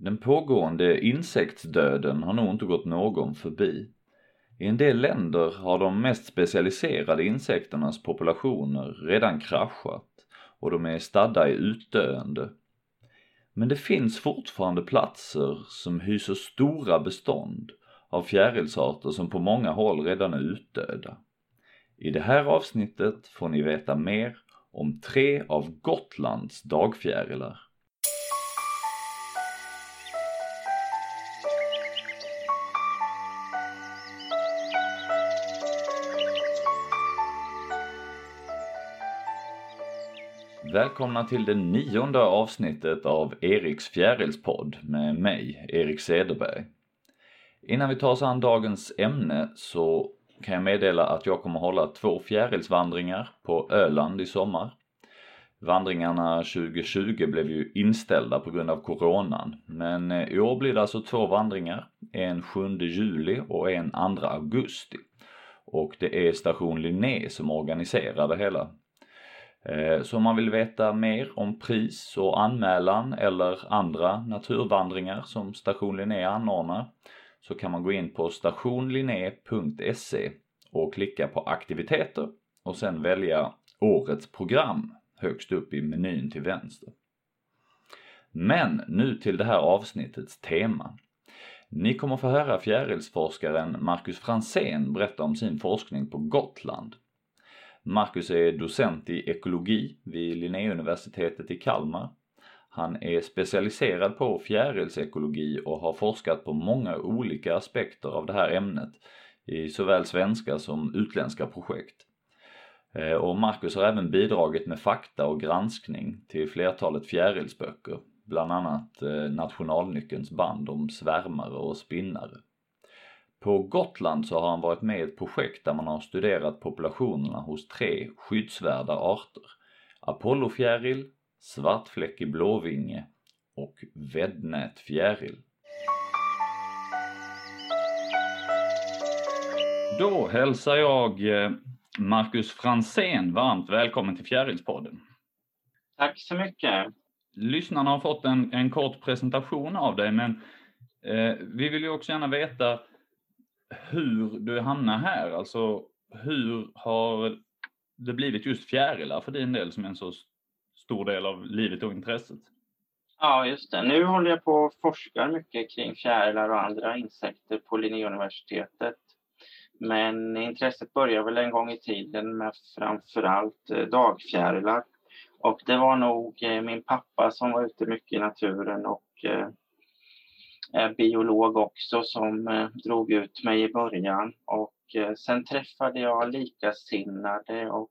Den pågående insektsdöden har nog inte gått någon förbi. I en del länder har de mest specialiserade insekternas populationer redan kraschat och de är stadda i utdöende. Men det finns fortfarande platser som hyser stora bestånd av fjärilsarter som på många håll redan är utdöda. I det här avsnittet får ni veta mer om tre av Gotlands dagfjärilar. Välkomna till det nionde avsnittet av Eriks fjärilspodd med mig, Erik Cederberg. Innan vi tar oss an dagens ämne så kan jag meddela att jag kommer hålla två fjärilsvandringar på Öland i sommar. Vandringarna 2020 blev ju inställda på grund av coronan, men eh, i år blir det alltså två vandringar, en 7 juli och en 2 augusti. Och det är station Linné som organiserar det hela. Eh, så om man vill veta mer om pris och anmälan eller andra naturvandringar som Station Linné anordnar så kan man gå in på stationlinné.se och klicka på aktiviteter och sen välja årets program högst upp i menyn till vänster. Men nu till det här avsnittets tema. Ni kommer få höra fjärilsforskaren Marcus Fransén berätta om sin forskning på Gotland Marcus är docent i ekologi vid Linnéuniversitetet i Kalmar. Han är specialiserad på fjärilsekologi och har forskat på många olika aspekter av det här ämnet i såväl svenska som utländska projekt. Eh, och Marcus har även bidragit med fakta och granskning till flertalet fjärilsböcker, bland annat eh, Nationalnyckelns band om svärmare och spinnare. På Gotland så har han varit med i ett projekt där man har studerat populationerna hos tre skyddsvärda arter. Apollofjäril, svartfläckig blåvinge och väddnätfjäril. Då hälsar jag eh, Marcus Fransén varmt välkommen till Fjärilspodden. Tack så mycket. Lyssnarna har fått en, en kort presentation av dig, men eh, vi vill ju också gärna veta hur du hamnar här, alltså hur har det blivit just fjärilar för din del som är en så stor del av livet och intresset? Ja, just det. Nu håller jag på och forskar mycket kring fjärilar och andra insekter på Linnéuniversitetet. Men intresset började väl en gång i tiden med framförallt eh, dagfjärilar. Och det var nog eh, min pappa som var ute mycket i naturen och eh, Eh, biolog också som eh, drog ut mig i början och eh, sen träffade jag likasinnade och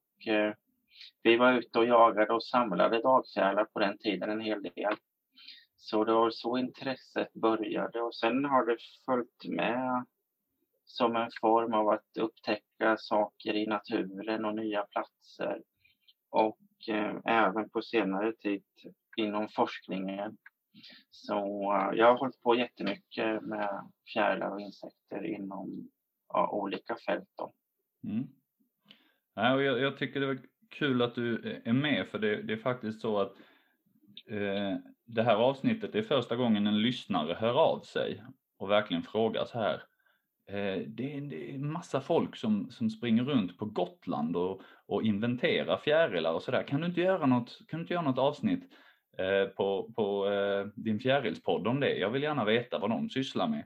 vi var ute och jagade och samlade dagfjärilar på den tiden en hel del. Så det var så intresset började och sen har det följt med som en form av att upptäcka saker i naturen och nya platser. Och eh, även på senare tid inom forskningen så eh, jag har hållit på jättemycket med fjärilar och insekter inom ja, olika fält. Då. Mm. Ja, och jag, jag, tycker det var kul att du eh, är med för det, det är faktiskt så att eh, det här avsnittet är första gången en lyssnare hör av sig och verkligen frågar så här. Eh, det, är, det är massa folk som, som springer runt på Gotland och, och inventerar fjärilar och sådär. Kan du inte göra något, kan du inte göra något avsnitt Eh, på, på eh, din fjärilspodd om det. Jag vill gärna veta vad de sysslar med.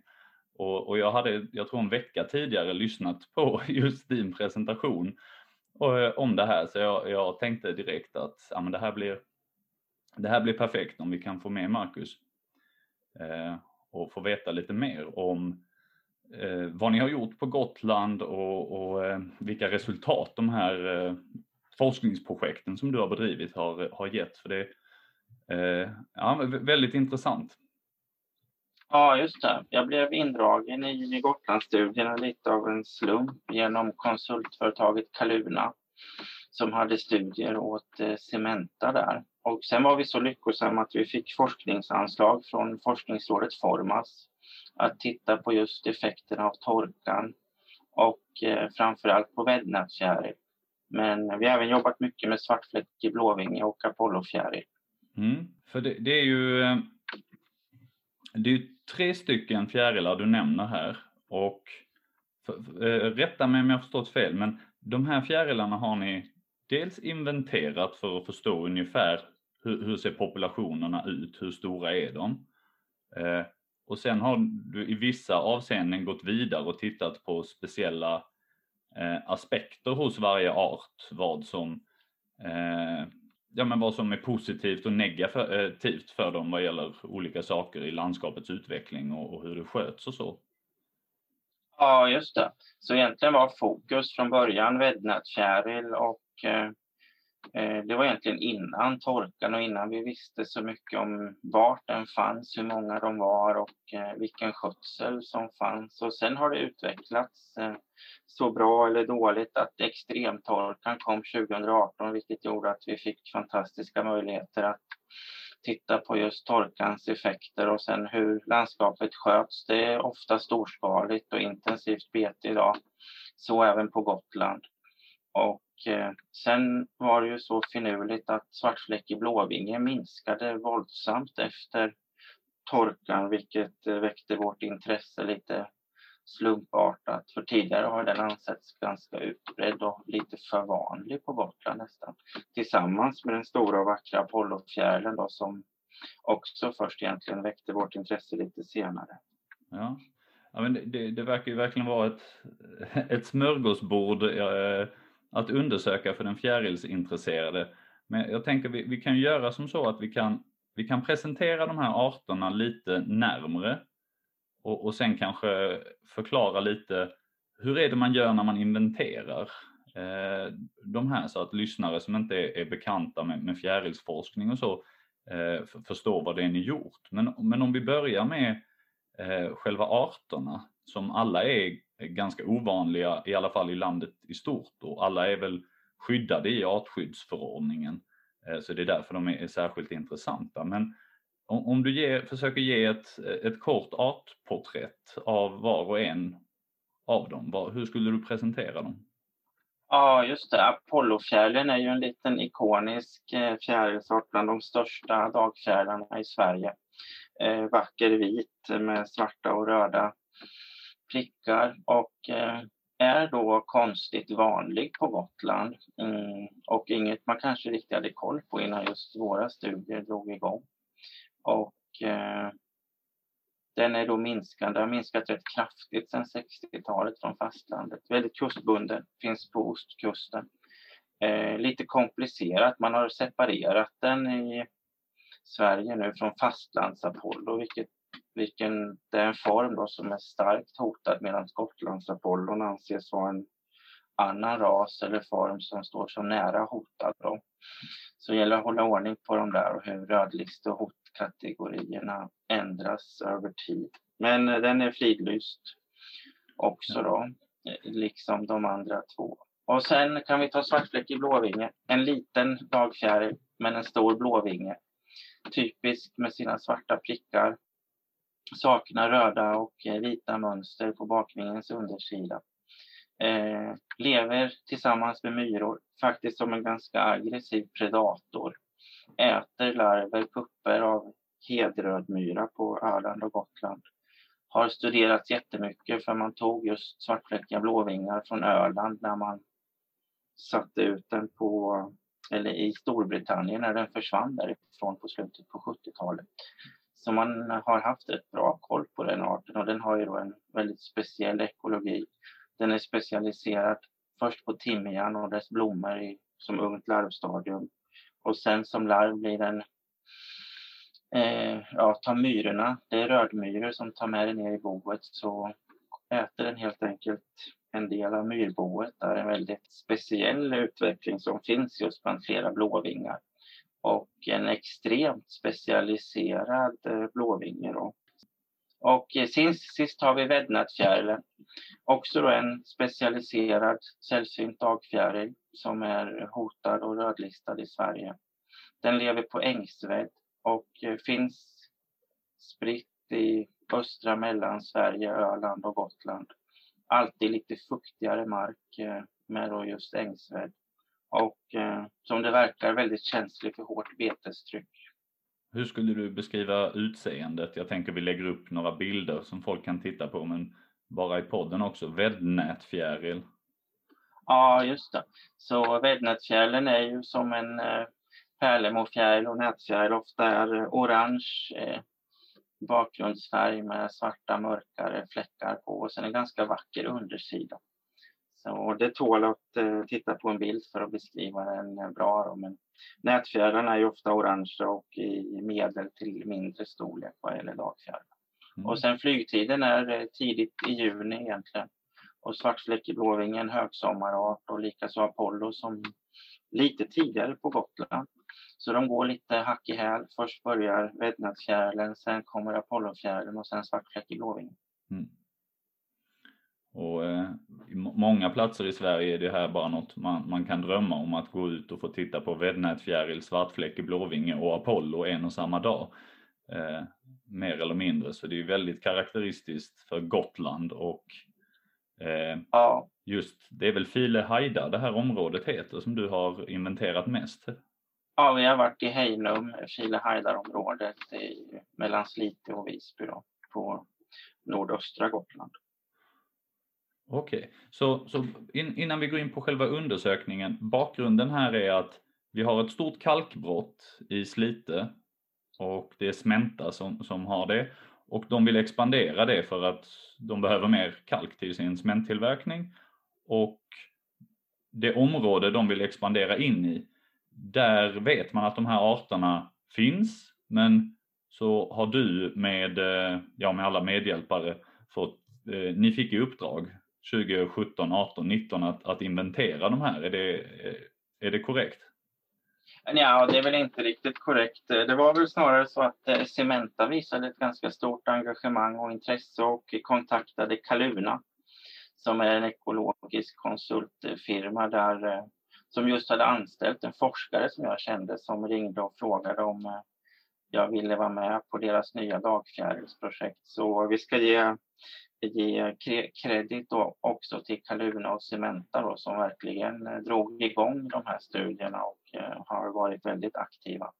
Och, och, jag hade, jag tror en vecka tidigare, lyssnat på just din presentation och, om det här så jag, jag tänkte direkt att ja, men det, här blir, det här blir perfekt om vi kan få med Marcus eh, och få veta lite mer om eh, vad ni har gjort på Gotland och, och eh, vilka resultat de här forskningsprojekten som du har bedrivit har, har gett. För det, Eh, Eh, ja, väldigt intressant. Ja, just det. Jag blev indragen i Gotlandsstudierna lite av en slump genom konsultföretaget Kaluna som hade studier åt eh, Cementa där. Och sen var vi så lyckosamma att vi fick forskningsanslag från forskningsrådet Formas att titta på just effekterna av torkan och eh, framförallt på vädnadsfjäril. Men vi har även jobbat mycket med svartfläckig blåvinge och apollofjäril. Mm, för det, det, är ju, eh, det är tre stycken fjärilar du nämner här och för, för, eh, rätta mig om jag förstått fel, men de här fjärilarna har ni dels inventerat för att förstå ungefär hur, hur ser populationerna ut, hur stora är de? Eh, och sen har du i vissa avseenden gått vidare och tittat på speciella eh, aspekter hos varje art, vad som, eh, ja, men vad som är positivt och negativt för dem vad gäller olika saker i landskapets utveckling och, och hur det sköts och så. Ja, just det. Så egentligen var fokus från början väddnätfjäril och Eh, Eh, det var egentligen innan torkan och innan vi visste så mycket om vart den fanns, hur många de var och eh, vilken skötsel som fanns. Och sen har det utvecklats eh, så bra eller dåligt att extremtorkan kom 2018 vilket gjorde att vi fick fantastiska möjligheter att titta på just torkans effekter och sen hur landskapet sköts. Det är ofta storskaligt och intensivt bete idag. Så även på Gotland. Och Eh, sen var det ju så finurligt att svartfläckig blåvinge minskade våldsamt efter torkan, vilket eh, väckte vårt intresse lite slumpartat. För tidigare har den ansetts ganska utbredd och lite för vanlig på Gotland nästan. Tillsammans med den stora och vackra Apollofjärilen då som också först egentligen väckte vårt intresse lite senare. Ja, ja men det, det, det verkar ju verkligen vara ett, ett smörgåsbord. Eh, att undersöka för den fjärilsintresserade. Men jag tänker vi, vi kan göra som så att vi kan, vi kan presentera de här arterna lite närmre och, och sen kanske förklara lite hur är det man gör när man inventerar eh, de här så att lyssnare som inte är, är bekanta med, med fjärilsforskning och så eh, förstår vad det är ni gjort. Men, men om vi börjar med eh, själva arterna som alla är ganska ovanliga, i alla fall i landet i stort och alla är väl skyddade i artskyddsförordningen. Eh, så det är därför de är särskilt intressanta. Men om, du ger, försöker ge ett, ett kort artporträtt av var och en av dem, hur skulle du presentera dem? Ja, just det. Apollofjärilen är ju en liten ikonisk eh, fjärilsort bland de största dagfjärilarna i Sverige. Eh, vacker vit med svarta och röda prickar och eh, är då konstigt vanlig på Gotland mm, och inget man kanske riktigt hade koll på innan just våra studier drog igång. Och eh, den är då minskande, har minskat rätt kraftigt sedan 60-talet från fastlandet. Väldigt kustbunden, finns på ostkusten. Eh, lite komplicerat, man har separerat den i Sverige nu från fastlandsapollo, vilket vilken, det är en form då som är starkt hotad medan Gotlandsapollon anses vara en annan ras eller form som står så nära hotad. Då. Så det gäller att hålla ordning på de där och hur rödlist och hotkategorierna ändras över tid. Men eh, den är fridlyst också då, eh, liksom de andra två. Och sen kan vi ta svartfläckig blåvinge, en liten dagfjäril men en stor blåvinge. Typisk med sina svarta prickar saknar röda och eh, vita mönster på bakvingens undersida. Eh, lever tillsammans med myror, faktiskt som en ganska aggressiv predator. Äter larver, pupper av hedrödmyra på Öland och Gotland. Har studerats jättemycket för man tog just svartfläckiga blåvingar från Öland när man satte ut den på, eller i Storbritannien när den försvann därifrån på slutet på 70-talet. Så man har haft rätt bra koll på den arten och den har ju då en väldigt speciell ekologi. Den är specialiserad först på timjan och dess blommor i, som ungt larvstadium och sen som larv blir den eh, ja, tar myrorna, det är rödmyror som tar med den ner i boet så äter den helt enkelt en del av myrboet. Det är en väldigt speciell utveckling som finns just bland flera blåvingar och en extremt specialiserad eh, blåvinge. Då. Och eh, sist, sist har vi väddnadsfjärilen, också då en specialiserad sällsynt dagfjäril som är hotad och rödlistad i Sverige. Den lever på ängsvädd och eh, finns spritt i östra Mellansverige, Öland och Gotland. Alltid lite fuktigare mark med då just ängsvädd och eh, som det verkar väldigt känslig för hårt betestryck. Hur skulle du beskriva utseendet? Jag tänker vi lägger upp några bilder som folk kan titta på, men bara i podden också. Väddnätfjäril. Ja, just det. Så väddnätfjärilen är ju som en eh, pärlemorfjäril och nätfjäril ofta är orange eh, bakgrundsfärg med svarta mörkare fläckar på och sen en ganska vacker undersida. Så det tål att eh, titta på en bild för att beskriva den bra. Då. Men nätfjärilarna är ofta orangea och i medel till mindre storlek vad gäller dagfjärilar. Mm. Och sen flygtiden är eh, tidigt i juni egentligen. Och svartfläckig blåvinge högsommarart och likaså Apollo som lite tidigare på Gotland. Så de går lite hack i häl. Först börjar väddnadsfjärilen, sen kommer Apollofjärilen och sen svartfläckig blåvinge. Mm. Och eh, många platser i Sverige är det här bara något man, man kan drömma om att gå ut och få titta på väddnätfjäril, svartfläckig blåvinge och Apollo en och samma dag. Eh, mer eller mindre, så det är väldigt karaktäristiskt för Gotland och eh, ja. just, det är väl File Haida det här området heter som du har inventerat mest? Ja, vi har varit i Heinum, File Haidar-området mellan Slite och Visby då, på nordöstra Gotland. Okej, okay. så, så in, innan vi går in på själva undersökningen, bakgrunden här är att vi har ett stort kalkbrott i Slite och det är Smenta som, som har det och de vill expandera det för att de behöver mer kalk till sin cementtillverkning och det område de vill expandera in i, där vet man att de här arterna finns men så har du med, eh, ja, med alla medhjälpare fått, eh, ni fick i uppdrag 2017, 18, 19 att, att inventera de här. Är det, eh, är det korrekt? Ja, det är väl inte riktigt korrekt. Det var väl snarare så att eh, Cementa visade ett ganska stort engagemang och intresse och kontaktade Kaluna som är en ekologisk konsultfirma där, eh, som just hade anställt en forskare som jag kände som ringde och frågade om jag ville vara med på deras nya dagfjärilsprojekt. Så vi ska ge ge kredit också till Kaluna och Cementa då, som verkligen eh, drog igång de här studierna och eh, har varit väldigt aktiva.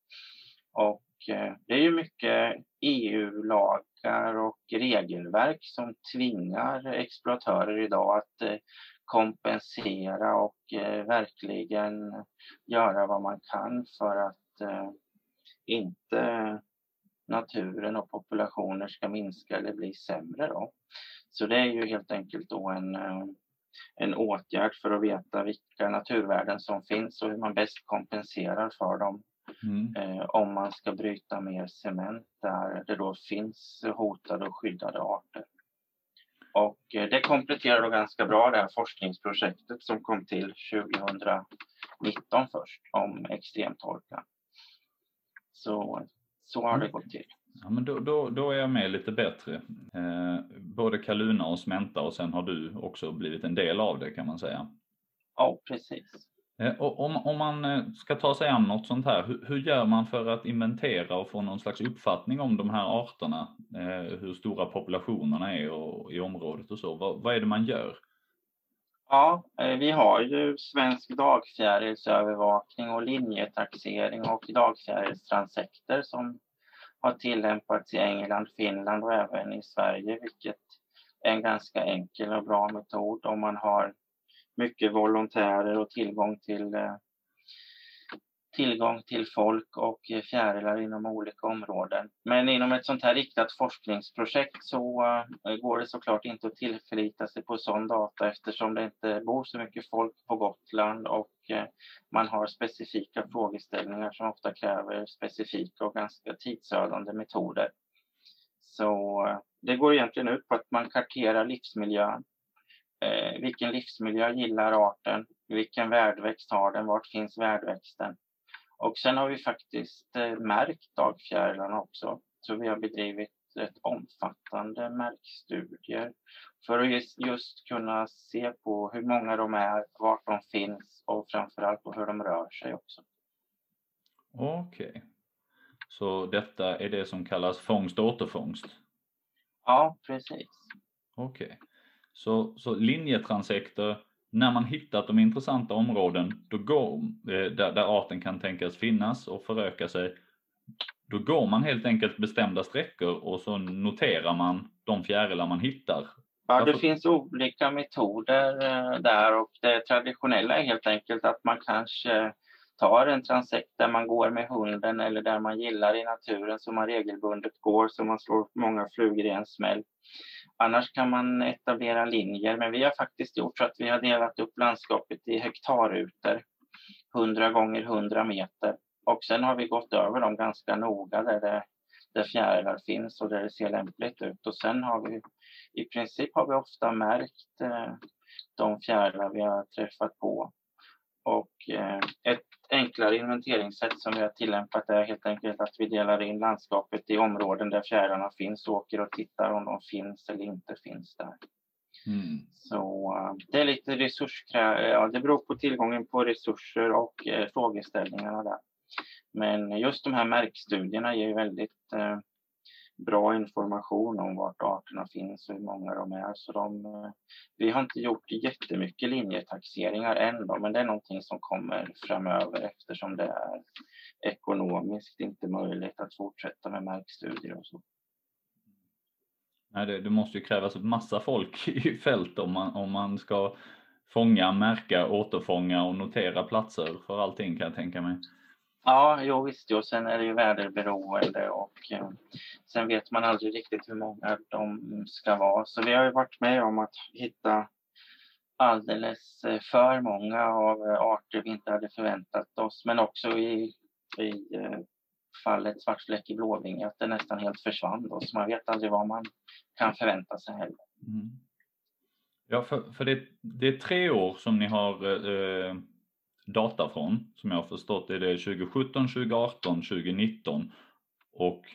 Och eh, det är ju mycket EU-lagar och regelverk som tvingar exploatörer idag att kompensera och verkligen göra vad man kan för att inte naturen och populationer ska minska eller bli sämre. Då. Så det är ju helt enkelt då en, eh, en åtgärd för att veta vilka naturvärden som finns och hur man bäst kompenserar för dem mm. eh, om man ska bryta mer cement där det då finns hotade och skyddade arter. Och eh, det kompletterar då ganska bra det här forskningsprojektet som kom till 2019 först om extremtorka. Så, så har det gått till. Ja, men då, då, då är jag med lite bättre. Eh, både Kaluna och Smenta och sen har du också blivit en del av det kan man säga. Ja, precis. Eh, och om, om man eh, ska ta sig an något sånt här, hur, hur, gör man för att inventera och få någon slags uppfattning om de här arterna? Eh, hur stora populationerna är och, i området och så. Vad, vad är det man gör? Ja, eh, vi har ju svensk dagfjärilsövervakning och linjetaxering och dagfjärilstranssekter som har tillämpats i England, Finland och även i Sverige, vilket är en ganska enkel och bra metod om man har mycket volontärer och tillgång till eh, tillgång till folk och eh, fjärilar inom olika områden. Men inom ett sånt här riktat forskningsprojekt så eh, går det såklart inte att tillförlita sig på sån data eftersom det inte bor så mycket folk på Gotland och eh, man har specifika frågeställningar som ofta kräver specifika och ganska tidsödande metoder. Så det går egentligen ut på att man karterar livsmiljön. vilken livsmiljö gillar arten? Vilken värdväxt har den? Vart finns värdväxten? Och sen har vi faktiskt eh, märkt dagfjärilarna också. Så vi har bedrivit ett omfattande märkstudier för att just kunna se på hur många de är, vart de finns och framförallt på hur de rör sig också. Okej. Okay. Så detta är det som kallas fångst och återfångst? Ja, precis. Okej. Okay. Så, så linjetransekter när man hittat de intressanta områden då går, eh, där, där arten kan tänkas finnas och föröka sig, då går man helt enkelt bestämda sträckor och så noterar man de fjärilar man hittar. Ja, det finns olika metoder eh, där och det traditionella är helt enkelt att man kanske tar en transekt där man går med hunden eller där man gillar i naturen som man regelbundet går så man slår många flugor i en smäll. Annars kan man etablera linjer, men vi har faktiskt gjort så att vi har delat upp landskapet i hektarrutor, 100 gånger 100 meter. Och sen har vi gått över dem ganska noga där, det, där fjärilar finns och där det ser lämpligt ut. Och sen har vi i princip har vi ofta märkt eh, de fjärilar vi har träffat på. Och eh, ett enklare inventeringssätt som vi har tillämpat är helt enkelt att vi delar in landskapet i områden där fjärilarna finns och åker och tittar om de finns eller inte finns där. Mm. Så uh, det är lite resurskrävande, ja, det beror på tillgången på resurser och uh, frågeställningarna där. Men just de här märkstudierna ger väldigt uh, bra information om vart arterna finns och hur många de är. Så de, eh, vi har inte gjort jättemycket linjetaxeringar än då, men det är någonting som kommer framöver eftersom det är ekonomiskt inte möjligt att fortsätta med markstudier och så. Nej, det, det måste ju krävas massa folk i fält om man, om man ska fånga, märka, återfånga och notera platser för allting kan jag tänka mig. Ja, jo visst. Och sen är det ju väderberoende och eh, sen vet man aldrig riktigt hur många de ska vara. Så vi har ju varit med om att hitta alldeles eh, för många av eh, arter vi inte hade förväntat oss. Men också i, i eh, fallet svartfläckig blåvinge att det nästan helt försvann då. Så man vet aldrig vad man kan förvänta sig heller. Mm. Ja, för, för det, det, är tre år som ni har eh, eh data från, som jag har förstått är det 2017, 2018, 2019 och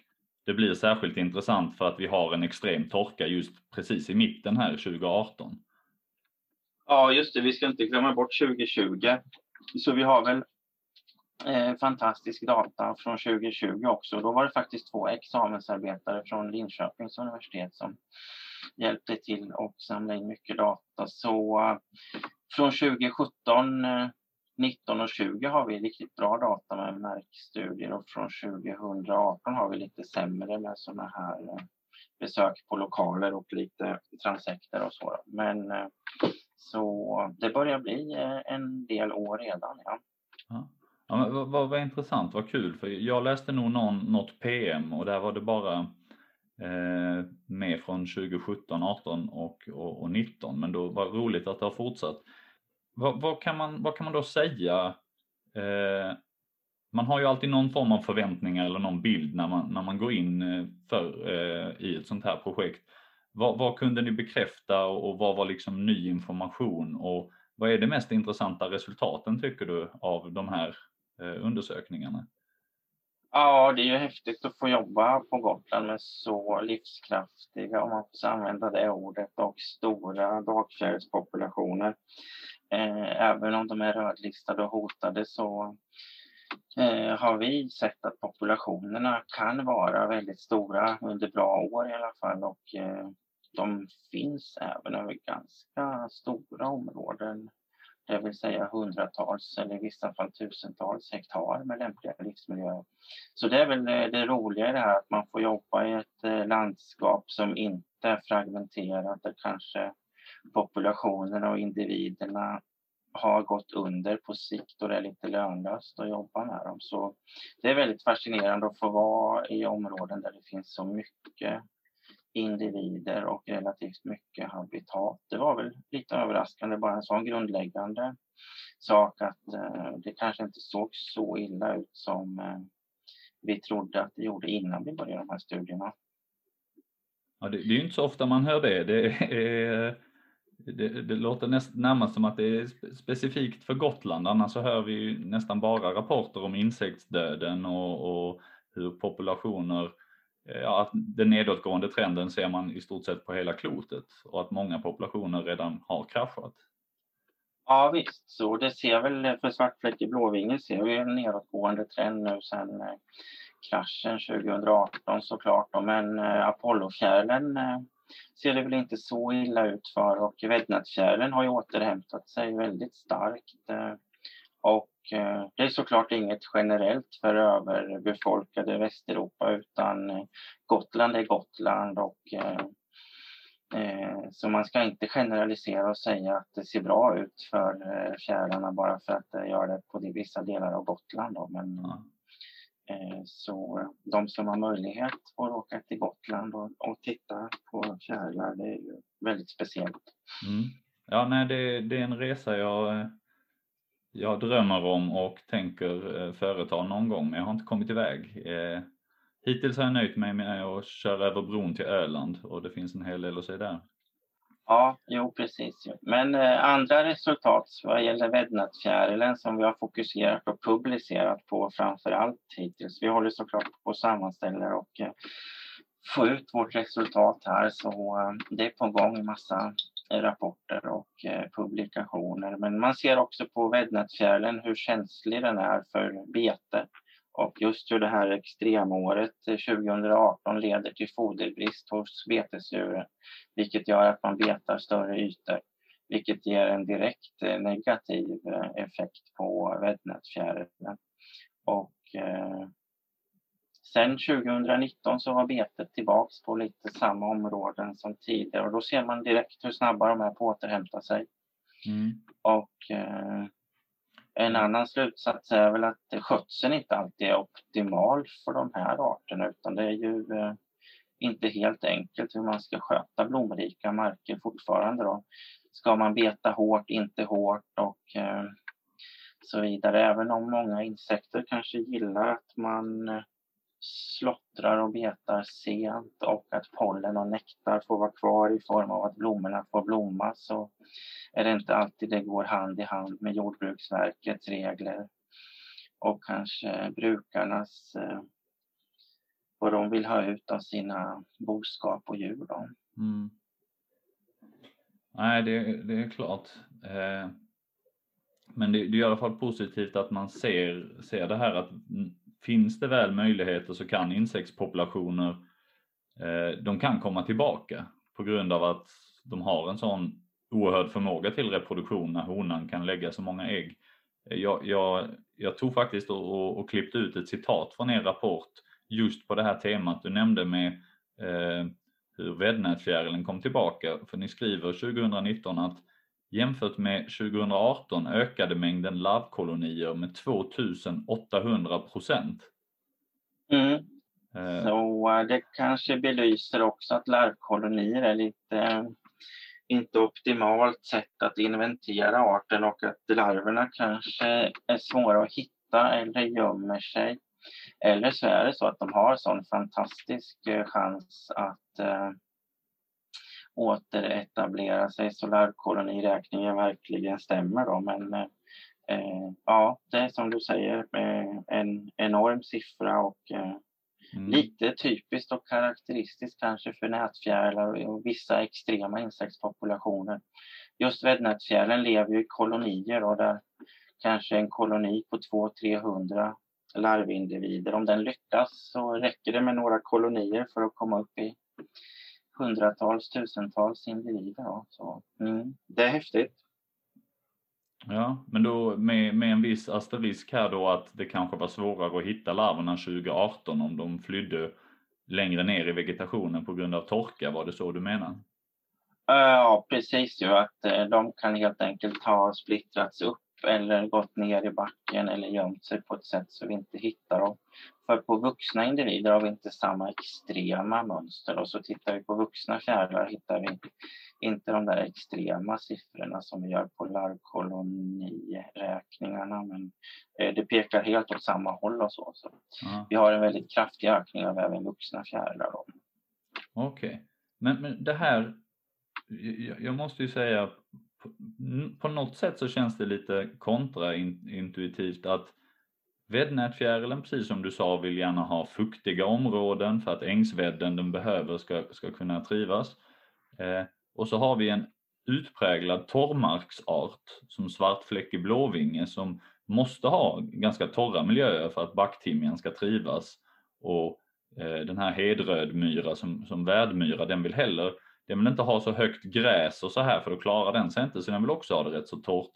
det blir särskilt intressant för att vi har en extrem torka just precis i mitten här 2018. Ja, just det. Vi ska inte glömma bort 2020. Så vi har väl eh, fantastisk data från 2020 också. Då var det faktiskt två examensarbetare från Linköpings universitet som hjälpte till och samla in mycket data. Så eh, från 2017 eh, 19 och 20 har vi riktigt bra data med märkstudier och från 2018 har vi lite sämre med sådana här eh, besök på lokaler och lite transekter och så. Men eh, så det börjar bli eh, en del år redan. Ja. ja. ja men vad, vad, vad intressant, vad kul. För jag läste nog någon, något PM och där var det bara eh, med från 2017, 18 och, och, och 19. Men då var det roligt att det har fortsatt. Vad, vad, kan, man, vad kan man då säga? Eh, man har ju alltid någon form av förväntningar eller någon bild när man, när man går in eh, för, eh, i ett sånt här projekt. Vad, vad kunde ni bekräfta och, och vad var liksom ny information och vad är det mest intressanta resultaten tycker du av de här eh, undersökningarna? Ja, det är ju häftigt att få jobba på Gotland med så livskraftiga, om man får använda det ordet, och stora dagfjärilspopulationer. Eh, även om de är rödlistade och hotade så eh, har vi sett att populationerna kan vara väldigt stora under bra år i alla fall och eh, de finns även över ganska stora områden. Det vill säga hundratals eller i vissa fall tusentals hektar med lämpliga livsmiljöer. Så det är väl det roliga i det här att man får jobba i ett landskap som inte är fragmenterat där kanske populationerna och individerna har gått under på sikt och det är lite lönlöst att jobba med dem. Så det är väldigt fascinerande att få vara i områden där det finns så mycket individer och relativt mycket habitat. Det var väl lite överraskande, bara en sån grundläggande sak att eh, det kanske inte såg så illa ut som eh, vi trodde att det gjorde innan vi började de här studierna. Ja, det, det är ju inte så ofta man hör det. Det är det, det låter näst, närmast som att det är specifikt för Gotland, annars så hör vi nästan bara rapporter om insektsdöden och, och hur populationer, eh, ja, att den nedåtgående trenden ser man i stort sett på hela klotet och att många populationer redan har kraschat. Ja visst, så det ser väl för svartfläckig blåvinge ser vi en nedåtgående trend nu sedan eh, kraschen 2018 såklart. Men eh, Apollokärlen Apollofjärilen ser det väl inte så illa ut för och Väddnadsfjärilen har ju återhämtat sig väldigt starkt. Eh, och eh, det är såklart inget generellt för överbefolkade Västeuropa utan eh, Gotland är Gotland och så man ska inte generalisera och säga att det ser bra ut för fjärilarna bara för att det gör det på vissa delar av Gotland. Då. Men, ja. Eh, så de som har möjlighet att åka till Gotland och, och titta på fjärilar, det är ju väldigt speciellt. Mm. Ja, nej, det, det, är en resa jag, jag drömmer om och tänker eh, företa någon gång, men jag har inte kommit iväg. Eh, hittills har jag nöjt mig med att köra över bron till Öland och det finns en hel del att se där. Ja, jo precis. Men eh, andra resultat vad gäller väddnadsfjärilen som vi har fokuserat och publicerat på framför allt hittills. Vi håller såklart på att sammanställa och eh, få ut vårt resultat här så eh, det är på gång en massa rapporter och eh, publikationer. Men man ser också på väddnadsfjärilen hur känslig den är för bete och just hur det här extremåret 2018 leder till foderbrist hos betesdjuren, vilket gör att man betar större ytor, vilket ger en direkt eh, negativ effekt på väddnadsfjärilen. Och eh, Sen 2019 så var betet tillbaks på lite samma områden som tidigare och då ser man direkt hur snabba de är på att återhämta sig. Mm. Och eh, en annan slutsats är väl att skötseln inte alltid är optimal för de här arterna utan det är ju eh, inte helt enkelt hur man ska sköta blomrika marker fortfarande. Då. Ska man beta hårt, inte hårt och eh, så vidare. Även om många insekter kanske gillar att man eh, slottrar och betar sent och att pollen och nektar får vara kvar i form av att blommorna får blomma så är det inte alltid det går hand i hand med Jordbruksverkets regler och kanske brukarnas eh, vad de vill ha ut av sina boskap och djur. Då. Mm. Nej, det, det, är klart. Eh, men det, det är i alla fall positivt att man ser, ser det här att finns det väl möjligheter så kan insektspopulationer eh, de kan komma tillbaka på grund av att de har en sån oerhörd förmåga till reproduktion när honan kan lägga så många ägg. Eh, jag, jag, jag tog faktiskt och, och klippte ut ett citat från er rapport just på det här temat du nämnde med eh, hur väddnätfjärilen kom tillbaka. För ni skriver 2019 att Jämfört med 2018 ökade mängden larvkolonier med 2800 procent. Mm. Eh. Så uh, det kanske belyser också att larvkolonier är lite uh, inte optimalt sätt att inventera arten och att larverna kanske är svåra att hitta eller gömmer sig. Eller så är det så att de har sån fantastisk uh, chans att återetablera sig så larvkoloniräkningen verkligen stämmer. Då. Men eh, ja, det är som du säger eh, en enorm siffra och eh, mm. lite typiskt och karaktäristiskt kanske för nätfjärilar och vissa extrema insektspopulationer. Just väddnätfjärilen lever ju i kolonier och där kanske en koloni på 200-300 larvindivider. Om den lyckas så räcker det med några kolonier för att komma upp i hundratals, tusentals individer. Så, mm, det är häftigt. Ja, men då med, med en viss asterisk här då att det kanske var svårare att hitta larverna 2018 om de flydde längre ner i vegetationen på grund av torka, var det så du menar? Ja, precis ju att eh, de kan helt enkelt ha splittrats upp eller gått ner i backen eller gömt sig på ett sätt så vi inte hittar dem. För på vuxna individer har vi inte samma extrema mönster och så tittar vi på vuxna fjärilar hittar vi inte de där extrema siffrorna som vi gör på larvkoloniräkningarna men eh, det pekar helt åt samma håll och så. så mm. Vi har en väldigt kraftig ökning av även vuxna fjärilar. Okej, okay. men, men det här, jag, jag måste ju säga på något sätt så känns det lite kontraintuitivt att Väddnätfjärilen, precis som du sa, vill gärna ha fuktiga områden för att ängsvedden den behöver ska, ska kunna trivas. Eh, och så har vi en utpräglad torrmarksart som svartfläckig blåvinge som måste ha ganska torra miljöer för att backtimjan ska trivas. Och eh, den här hedrödmyra som, som värdmyra, den vill heller den vill inte ha så högt gräs och så här för då klarar den sig inte så den vill också ha det rätt så torrt.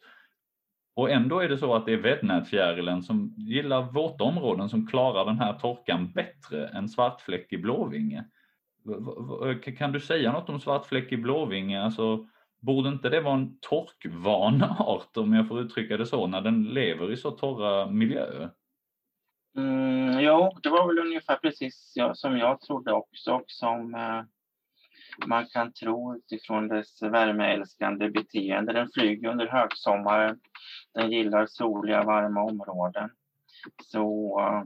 Och ändå är det så att det är väddnätfjärilen som gillar våta områden som klarar den här torkan bättre än svartfläckig blåvinge. Kan du säga något om svartfläckig blåvinge? Alltså, borde inte det vara en torkvan art om jag får uttrycka det så, när den lever i så torra miljöer? Mm, jo, det var väl ungefär precis som jag trodde också och som eh, man kan tro utifrån dess värmeälskande beteende. Den flyger under högsommaren. Den gillar soliga, varma områden. Så,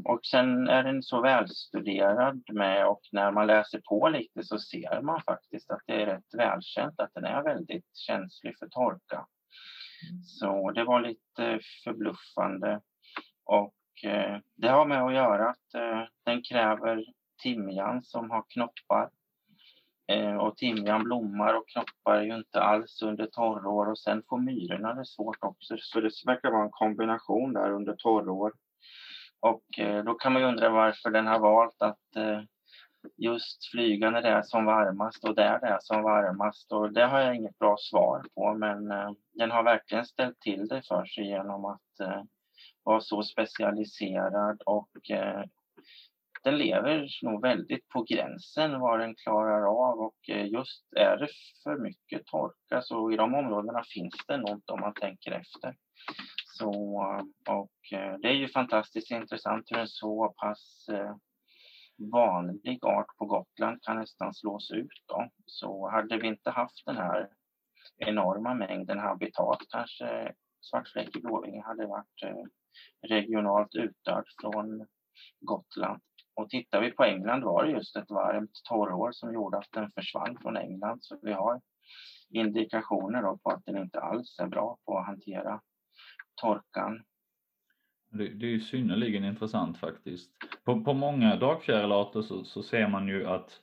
och sen är den så välstuderad med och när man läser på lite så ser man faktiskt att det är rätt välkänt att den är väldigt känslig för torka. Så det var lite förbluffande. Och eh, det har med att göra att eh, den kräver timjan som har knoppar och timjan blommar och knoppar ju inte alls under torrår och sen får myrorna det svårt också. Så det verkar vara en kombination där under torrår. Och eh, då kan man ju undra varför den har valt att eh, just flyga när det är som varmast och där det är som varmast. Och det har jag inget bra svar på men den har verkligen ställt till det för sig genom att vara så specialiserad och den lever nog väldigt på gränsen vad den klarar av och eh, just är det för mycket torka så i de områdena finns det något om man tänker efter. Så, eh, och eh, det är ju fantastiskt intressant hur en så pass vanlig art på Gotland kan nästan slås ut. Då. Så hade vi inte haft den här enorma mängden habitat kanske svartfläckig blåvinge hade varit regionalt utdöd från Gotland. Och tittar vi på England var det just ett varmt torrår som gjorde att den försvann från England. Så vi har indikationer på att den inte alls är bra på att hantera torkan. Det, det är synnerligen intressant faktiskt. På, på många dagfjärilarter så, så ser man ju att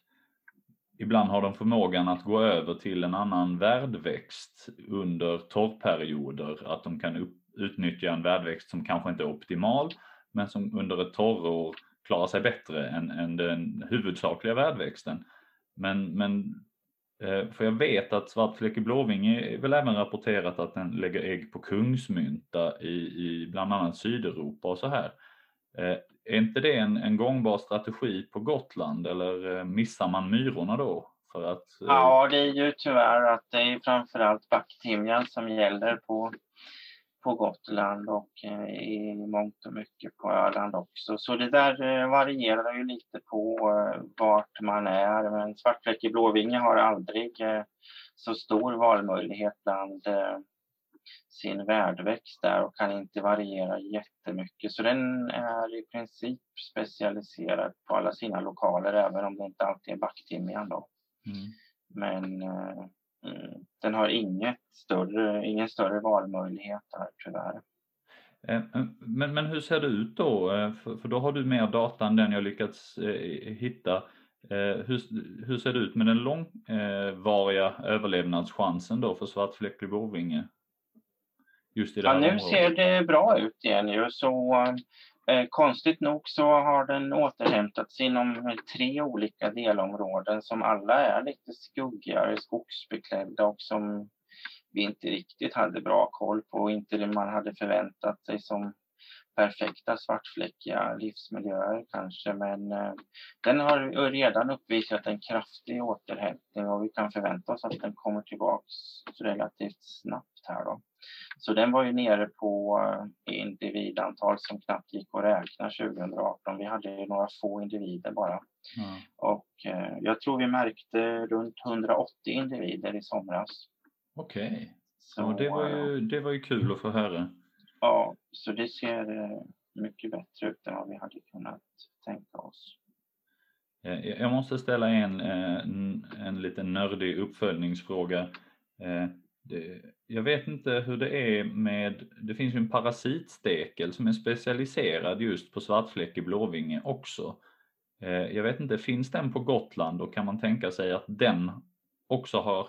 ibland har de förmågan att gå över till en annan värdväxt under torrperioder. Att de kan upp, utnyttja en värdväxt som kanske inte är optimal men som under ett torrår klarar sig bättre än, än den huvudsakliga värdväxten. Men, men eh, för jag vet att svartfläckig blåvinge är väl även rapporterat att den lägger ägg på kungsmynta i, i bland annat Sydeuropa och så här. Eh, är inte det en, en gångbar strategi på Gotland eller eh, missar man myrorna då? För att, Ja, det är ju tyvärr att det är framförallt backtimjan som gäller på på Gotland och eh, i mångt och mycket på Öland också. Så det där eh, varierar ju lite på eh, vart man är. Men svartfläckig blåvinge har aldrig så stor valmöjlighet bland sin värdväxt där och kan inte variera jättemycket. Så den är i princip specialiserad på alla sina lokaler även om det inte alltid är backtimjan då. Mm. Men Mm. den har inget större, ingen större valmöjlighet där tyvärr. Eh, eh, men, men hur ser det ut då? Eh, för, för då har du mer data än den jag lyckats hitta. Hur, hur ser det ut med den långvariga överlevnadschansen då för svartfläckig bovinge? Just i det ja, nu området? ser det bra ut igen ju så Eh, konstigt nog så har den återhämtat sig inom tre olika delområden som alla är lite skuggigare, skogsbeklädda och som vi inte riktigt hade bra koll på inte det man hade förväntat sig som perfekta svartfläckiga livsmiljöer kanske. Men eh, den har redan uppvisat en kraftig återhämtning och vi kan förvänta oss att den kommer tillbaks relativt snabbt här då. Så den var ju nere på eh, individantal som knappt gick att räkna 2018. Vi hade ju några få individer bara. Mm. Och eh, jag tror vi märkte runt 180 individer i somras. Okej, okay. så det, var ju, det var ju kul att få höra. Ja, så det ser eh, mycket bättre ut än vad vi hade kunnat tänka oss. Jag måste ställa en, en, en liten nördig uppföljningsfråga. Jag vet inte hur det är med, det finns ju en parasitstekel som är specialiserad just på svartfläckig blåvinge också. Eh, jag vet inte, finns den på Gotland och kan man tänka sig att den också har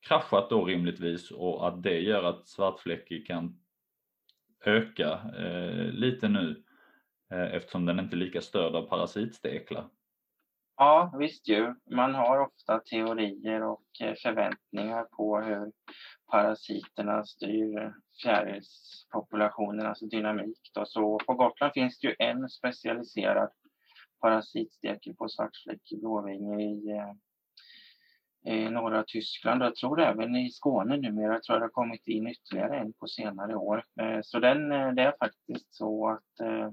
kraschat då rimligtvis och att det gör att svartfläckig kan öka eh, lite nu eh, eftersom den inte är lika störd av parasitsteklar? Ja, visst ju. Man har ofta teorier och eh, förväntningar på hur parasiterna styr fjärilspopulationernas alltså dynamik. Då. Så på Gotland finns det ju en specialiserad parasitstekel på svartfläckig blåvinge i, eh, i norra Tyskland. Jag tror även i Skåne numera. Jag tror det har kommit in ytterligare en på senare år. Eh, så den, eh, det är faktiskt så att eh,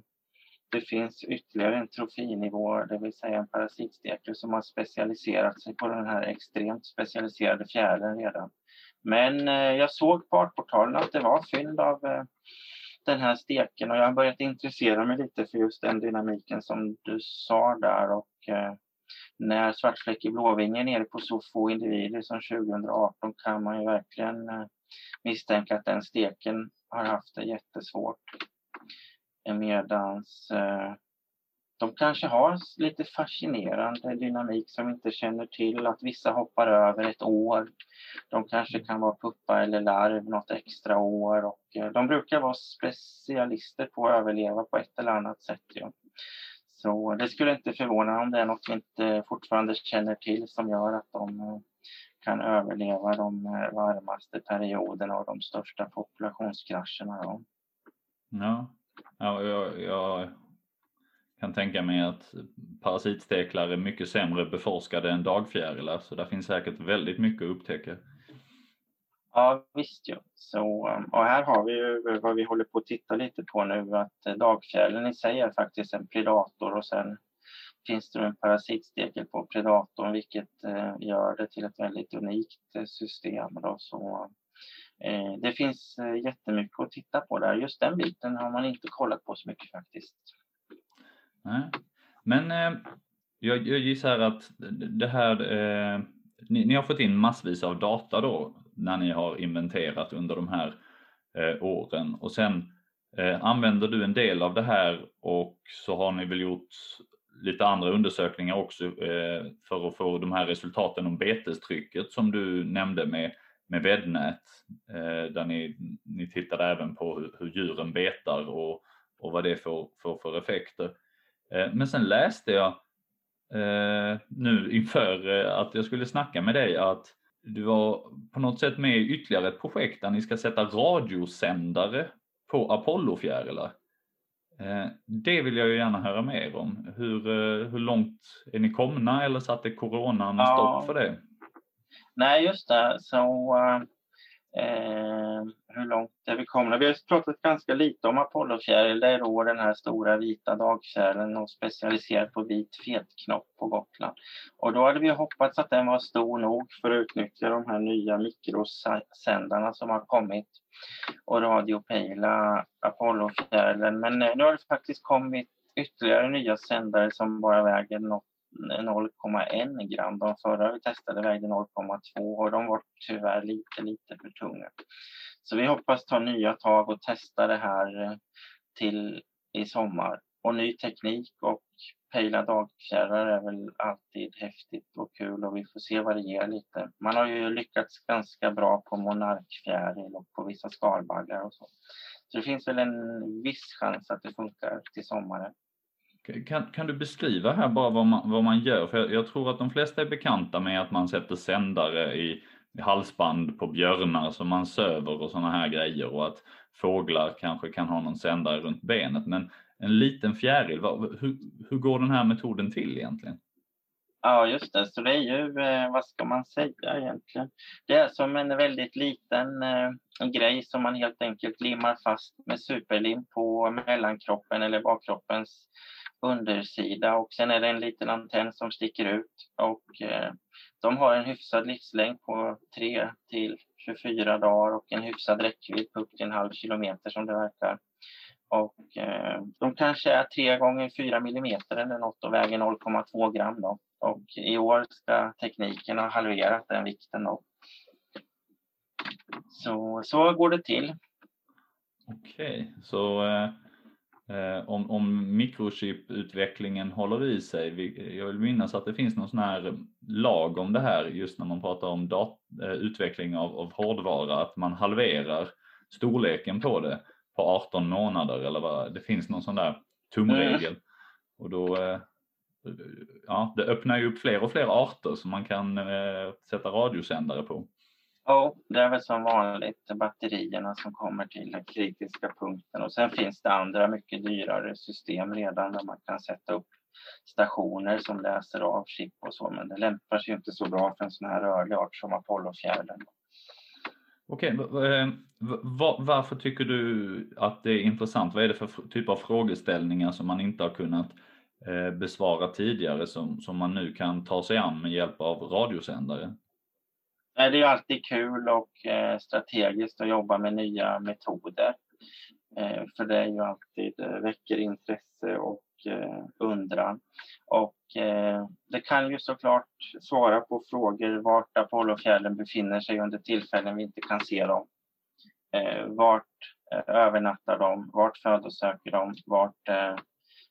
det finns ytterligare en trofinivå, det vill säga en parasitstekel som har specialiserat sig på den här extremt specialiserade fjärilen redan. Men eh, jag såg på Artportalen att det var fynd av eh, den här steken och jag har börjat intressera mig lite för just den dynamiken som du sa där och eh, när när svartfläckig blåvinge är nere på så få individer som 2018 kan man ju verkligen eh, misstänka att den steken har haft det jättesvårt. Eh, medans eh, de kanske har lite fascinerande dynamik som vi inte känner till. Att vissa hoppar över ett år. De kanske kan vara puppa eller larv något extra år. Och, de brukar vara specialister på att överleva på ett eller annat sätt. Ja. Så det skulle inte förvåna om det är något vi inte fortfarande känner till som gör att de eh, kan överleva de eh, varmaste perioderna och de största populationskrascherna. Ja. ja. Ja, jag, jag kan tänka mig att parasitsteklar är mycket sämre beforskade än dagfjärilar så där finns säkert väldigt mycket att upptäcka. Ja visst ju. Så, um, och här har vi ju vad vi håller på att titta lite på nu att eh, dagfjärilen i sig är faktiskt en predator och sen finns det en parasitstekel på predatorn vilket eh, gör det till ett väldigt unikt eh, system. Då, så Eh, det finns jättemycket att titta på där. Just den biten har man inte kollat på så mycket faktiskt. Nej. Men eh, jag, jag gissar att det här, eh, ni, ni, har fått in massvis av data då när ni har inventerat under de här eh, åren och sen eh, använder du en del av det här och så har ni väl gjort lite andra undersökningar också eh, för att få de här resultaten om betestrycket som du nämnde med med vednät eh, där ni, ni tittade även på hur, hur djuren betar och, och vad det får, får för effekter. Eh, men sen läste jag eh, nu inför eh, att jag skulle snacka med dig att du var på något sätt med i ytterligare ett projekt där ni ska sätta radiosändare på Apollofjärilar. Det vill jag ju gärna höra mer om. Hur, hur långt är ni komna eller satte coronan ja. stopp för det? Nej, just det. Så eh, hur långt är vi komna? Vi har pratat ganska lite om Apollofjäril. Det är då den här stora vita dagfjärilen och specialiserad på vit fetknopp på Gotland. Och då hade vi hoppats att den var stor nog för att utnyttja de här nya mikrosändarna som har kommit och radiopejla Apollofjärilen. Men nu har det faktiskt kommit ytterligare nya sändare som bara väger något 0,1 gram. De förra vi testade vägde 0,2 och de var tyvärr lite, lite för tunga. Så vi hoppas ta nya tag och testa det här eh, till i sommar. Och ny teknik och pejla dagfjärilar är väl alltid häftigt och kul och vi får se vad det ger lite. Man har ju lyckats ganska bra på monarkfjäril och på vissa skalbaggar och så. Så det finns väl en viss chans att det funkar till sommaren. Kan, kan du beskriva här bara vad man, vad man gör? För jag, jag, tror att de flesta är bekanta med att man sätter sändare i, i halsband på björnar som man söver och sådana här grejer och att fåglar kanske kan ha någon sändare runt benet. Men en liten fjäril, vad, hur, hur går den här metoden till egentligen? Ja, just det. Så det är ju, eh, vad ska man säga egentligen? Det är som en väldigt liten eh, grej som man helt enkelt limmar fast med superlim på mellankroppen eller bakkroppens undersida och sen är det en liten antenn som sticker ut och eh, de har en hyfsad livslängd på 3 till 24 dagar och en hyfsad räckvidd på upp till en halv kilometer som det verkar. Och eh, de kanske är 3 gånger 4 millimeter eller något och väger 0,2 gram då. Och i år ska tekniken ha halverat den vikten då. Så, så går det till. Okej, så eh, om, om mikrochiputvecklingen håller i sig. Jag vill minnas att det finns någon sån här lag om det här just när man pratar om dat, eh, utveckling av, av hårdvara, att man halverar storleken på det på 18 månader eller vad det finns någon sån där tumregel. Mm. Och då, eh, ja, det öppnar ju upp fler och fler arter som man kan eh, sätta radiosändare på. Ja, det är väl som vanligt batterierna som kommer till den kritiska punkten och sen finns det andra mycket dyrare system redan där man kan sätta upp stationer som läser av chip och så, men det lämpar sig inte så bra för en sån här rörlig art som Apollofjärilen. Okej, eh, varför tycker du att det är intressant? Vad är det för typ av frågeställningar som man inte har kunnat eh, besvara tidigare som, som man nu kan ta sig an med hjälp av radiosändare? Det är alltid kul och eh, strategiskt att jobba med nya metoder. Eh, för det är ju alltid, eh, väcker intresse och undran. Och det kan ju såklart svara på frågor vart Apollofjällen befinner sig under tillfällen vi inte kan se dem. Vart övernattar de? Vart födosöker de? Vart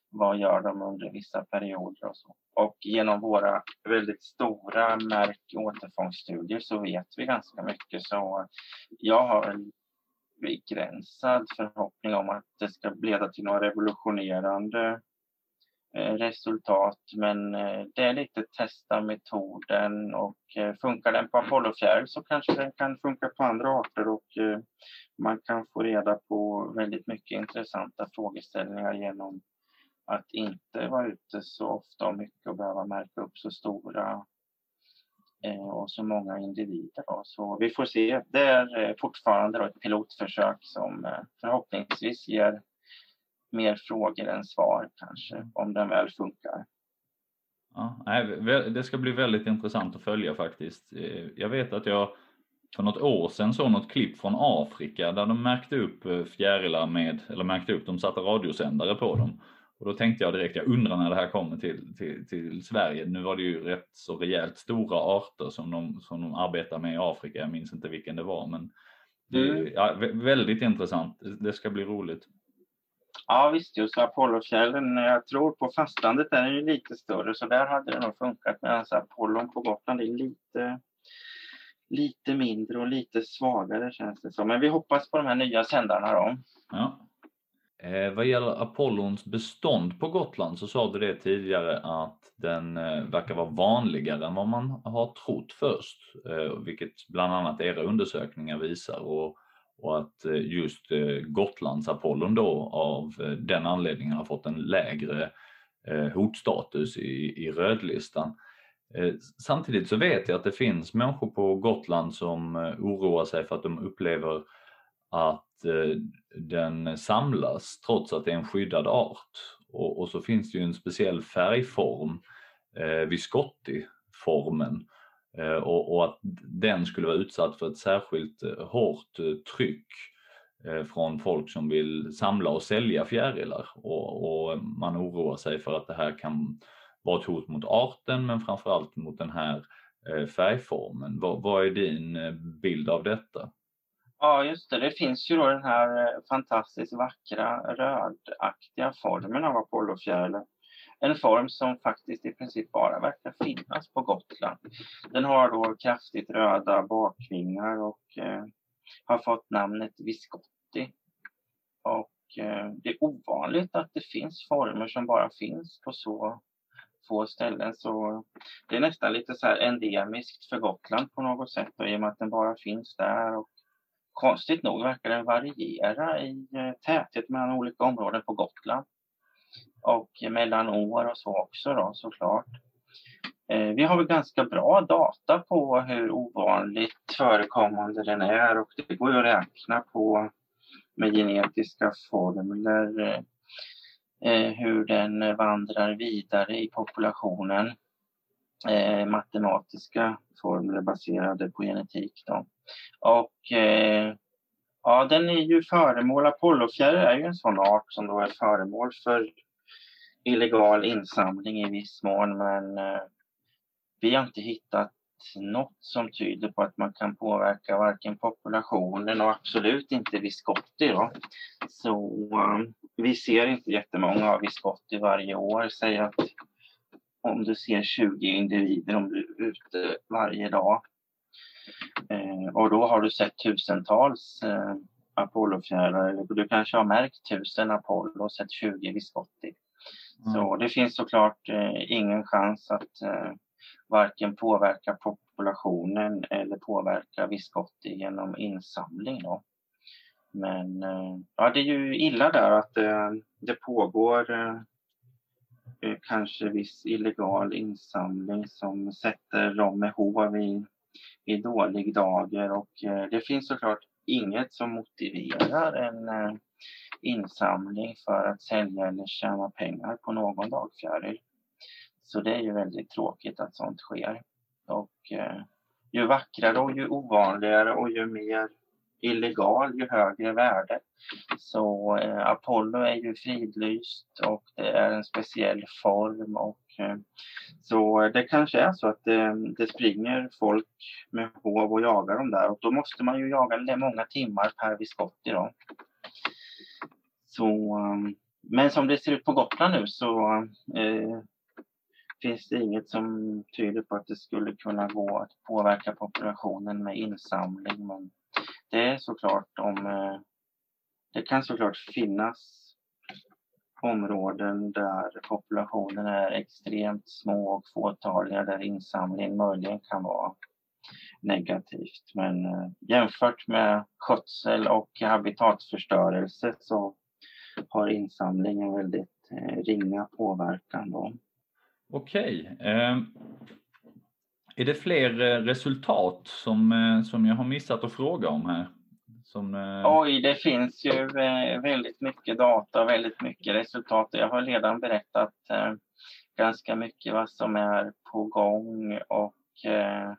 vad gör de under vissa perioder och så. Och genom våra väldigt stora märk återfångsstudier så vet vi ganska mycket. Så jag har en begränsad förhoppning om att det ska leda till några revolutionerande eh, resultat. Men eh, det är lite testa metoden och eh, funkar den på Apollofjäril så kanske den kan funka på andra arter och man kan få reda på väldigt mycket intressanta frågeställningar genom att inte vara ute så ofta och mycket och behöva märka upp så stora eh, och så många individer. Då. Så vi får se. Det är eh, fortfarande ett pilotförsök som eh, förhoppningsvis ger mer frågor än svar kanske, om den väl funkar. Ja, det ska bli väldigt intressant att följa faktiskt. Jag vet att jag för något år sedan såg något klipp från Afrika där de märkte upp fjärilar med, eller märkte upp, de satte radiosändare på dem och då tänkte jag direkt, jag undrar när det här kommer till, till, till Sverige. Nu var det ju rätt så rejält stora arter som de, som de arbetar med i Afrika. Jag minns inte vilken det var, men det, mm. ja, väldigt intressant. Det ska bli roligt. Ja visst, just Apollofjällen, jag tror på fastlandet är den ju lite större så där hade det nog funkat medan Apollon på Gotland är lite, lite mindre och lite svagare känns det som. Men vi hoppas på de här nya sändarna då. Ja. Eh, vad gäller Apollons bestånd på Gotland så sa du det tidigare att den eh, verkar vara vanligare än vad man har trott först, eh, vilket bland annat era undersökningar visar och, och att eh, just eh, Gotlands Apollon då av eh, den anledningen har fått en lägre eh, hotstatus i, i rödlistan. Eh, samtidigt så vet jag att det finns människor på Gotland som eh, oroar sig för att de upplever att Eh, den samlas trots att det är en skyddad art. Och, och så finns det ju en speciell färgform, eh, Viscotti-formen, eh, och, och, att den skulle vara utsatt för ett särskilt eh, hårt eh, tryck eh, från folk som vill samla och sälja fjärilar och, och, man oroar sig för att det här kan vara ett hot mot arten men framförallt mot den här eh, färgformen. Vad, vad är din bild av detta? Ja, just det. Det finns ju då den här eh, fantastiskt vackra rödaktiga formen av Apollofjärilen. En form som faktiskt i princip bara verkar finnas på Gotland. Den har då kraftigt röda bakvingar och eh, har fått namnet Viscotti. Och eh, det är ovanligt att det finns former som bara finns på så få ställen. Så det är nästan lite så här endemiskt för Gotland på något sätt och i och med att den bara finns där och Konstigt nog verkar den variera i eh, täthet mellan olika områden på Gotland. Och mellan år och så också då såklart. Eh, vi har väl ganska bra data på hur ovanligt förekommande den är och det går ju att räkna på med genetiska formler eh, hur den vandrar vidare i populationen. Matematiska formler baserade på genetik. Då. Och eh, ja, den är ju föremål, Apollofjäril är ju en sån art som då är föremål för illegal insamling i viss mån men eh, vi har inte hittat något som tyder på att man kan påverka varken populationen och absolut inte Viscotti. Då. Så um, vi ser inte jättemånga av Viscotti varje år. Säg att om du ser 20 individer om du är ute varje dag och då har du sett tusentals eh, Apollofjärilar. Du kanske har märkt tusen Apollo och sett 20 Viscotti. Mm. Så det finns såklart eh, ingen chans att eh, varken påverka populationen eller påverka Viscotti genom insamling. Då. Men eh, ja, det är ju illa där att eh, det pågår eh, kanske viss illegal insamling som sätter dem med hov i, i dålig dager och eh, det finns såklart inget som motiverar en eh, insamling för att sälja eller tjäna pengar på någon dagfjäril. Så det är ju väldigt tråkigt att sånt sker. Och eh, ju vackrare och ju ovanligare och ju mer illegal, ju högre värde. Så eh, Apollo är ju fridlyst och det är en speciell form och Eh, så det kanske är så att det, det springer folk med hov och jagar dem där och då måste man ju jaga många timmar per Viscotti då. Så, ehm, men som det ser ut på Gotland nu så eh, finns det inget som tyder på att det skulle kunna gå att påverka populationen med insamling. Men det är såklart om eh, det kan såklart finnas områden där populationen är extremt små och fåtaliga där insamling möjligen kan vara negativt. Men eh, jämfört med skötsel och habitatförstörelse så har insamling en väldigt eh, ringa påverkan. Då. Okej. Eh, är det fler eh, resultat som, som jag har missat att fråga om här? Som, eh... Oj, det finns ju eh, väldigt mycket data och väldigt mycket resultat. Jag har redan berättat eh, ganska mycket vad som är på gång och eh,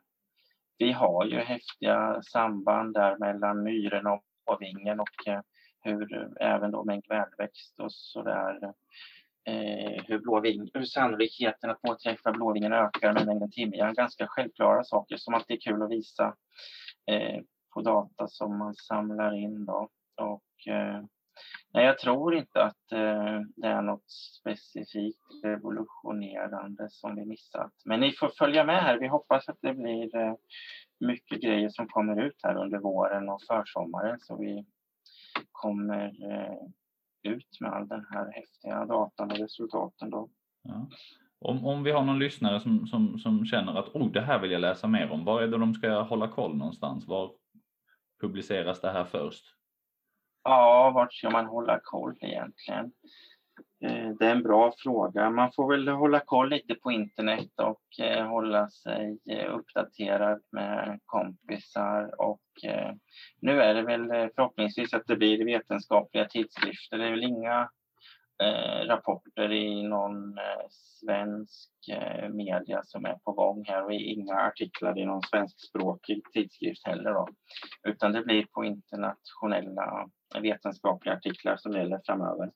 vi har ju häftiga samband där mellan myren och vingen och eh, hur även då mängd värdväxt och sådär eh, hur, blåving, hur sannolikheten att påträffa blåvingen ökar med mängden timjan. Ganska självklara saker som alltid är kul att visa eh, på data som man samlar in. Då. Och, eh, nej, jag tror inte att eh, det är något specifikt revolutionerande som vi missat. Men ni får följa med här. Vi hoppas att det blir eh, mycket grejer som kommer ut här under våren och försommaren så vi kommer eh, ut med all den här häftiga datan och resultaten. Då. Ja. Om, om vi har någon lyssnare som, som, som känner att oh, det här vill jag läsa mer om, var är det de ska hålla koll någonstans? Var publiceras det här först? Ja, vart ska man hålla koll egentligen? Eh, det är en bra fråga. Man får väl hålla koll lite på internet och eh, hålla sig eh, uppdaterad med kompisar. Och nu är det väl förhoppningsvis att det blir vetenskapliga tidskrifter. Det är väl inga rapporter i någon svensk media som är på gång här och inga artiklar i någon svenskspråkig tidskrift heller. Då. Utan det blir på internationella vetenskapliga artiklar som gäller framöver.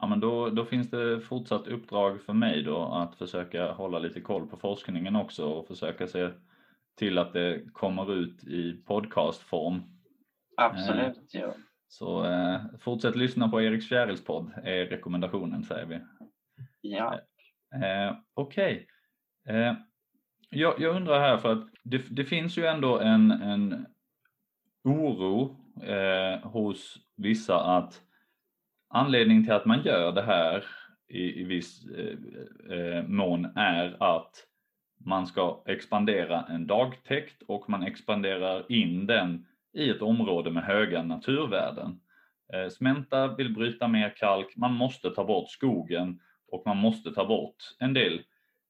Ja, men då, då finns det fortsatt uppdrag för mig då att försöka hålla lite koll på forskningen också och försöka se till att det kommer ut i podcastform. Absolut, eh, ja. Så eh, fortsätt lyssna på Eriks Fjärilspodd är rekommendationen säger vi. Ja. Eh, Okej. Okay. Eh, jag, jag, undrar här för att det, det finns ju ändå en, en oro eh, hos vissa att Anledningen till att man gör det här i, i viss eh, eh, mån är att man ska expandera en dagtäkt och man expanderar in den i ett område med höga naturvärden. Eh, Smänta vill bryta mer kalk, man måste ta bort skogen och man måste ta bort en del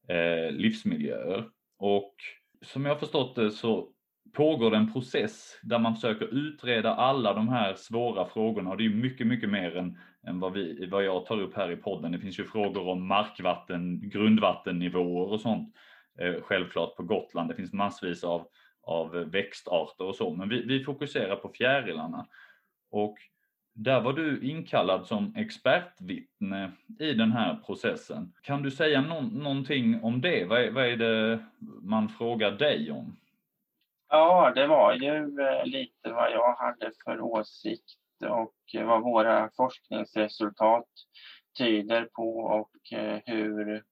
eh, livsmiljöer. Och som jag har förstått det så pågår det en process där man försöker utreda alla de här svåra frågorna och det är mycket, mycket mer än, än vad, vi, vad jag tar upp här i podden. Det finns ju frågor om markvatten, grundvattennivåer och sånt. Eh, självklart på Gotland, det finns massvis av, av växtarter och så, men vi, vi fokuserar på fjärilarna. Och där var du inkallad som expertvittne i den här processen. Kan du säga no någonting om det? Vad är, vad är det man frågar dig om? Ja, det var ju eh, lite vad jag hade för åsikt och vad våra forskningsresultat tyder på och eh, hur,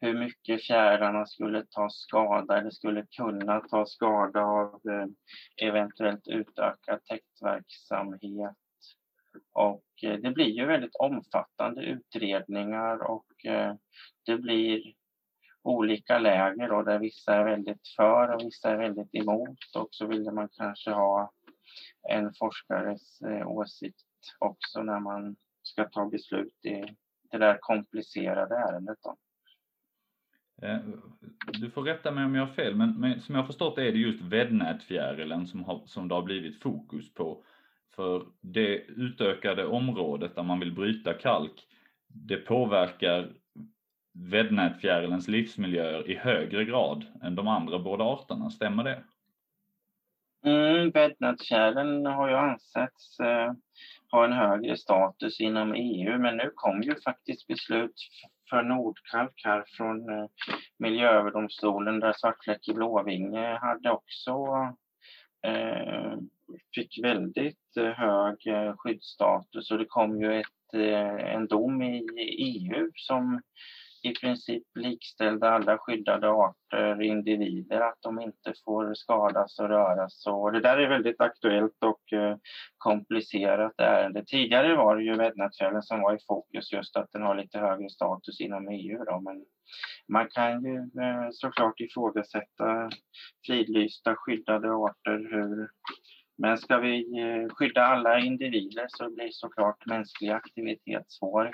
hur mycket fjärilarna skulle ta skada eller skulle kunna ta skada av eh, eventuellt utökad täktverksamhet. Och eh, det blir ju väldigt omfattande utredningar och eh, det blir olika läger då, där vissa är väldigt för och vissa är väldigt emot och så vill man kanske ha en forskares åsikt också när man ska ta beslut i det där komplicerade ärendet. Då. Eh, du får rätta mig om jag har fel, men, men som jag har förstått är det just väddnätfjärilen som, har, som det har blivit fokus på. För det utökade området där man vill bryta kalk, det påverkar väddnätfjärilens livsmiljöer i högre grad än de andra båda arterna, stämmer det? Mm, Väddnätfjärilen har ju ansetts eh, ha en högre status inom EU, men nu kom ju faktiskt beslut för Nordkalk här från eh, Miljööverdomstolen där Svartfläck i Blåvinge hade också eh, fick väldigt eh, hög eh, skyddsstatus. Och det kom ju ett, eh, en dom i EU som i princip likställda alla skyddade arter, individer, att de inte får skadas och röras. Och det där är väldigt aktuellt och eh, komplicerat ärende. Tidigare var det ju Väddnadsfjällen som var i fokus, just att den har lite högre status inom EU. Då. Men man kan ju eh, såklart ifrågasätta fridlysta skyddade arter. Hur, men ska vi eh, skydda alla individer så blir såklart mänsklig aktivitet svår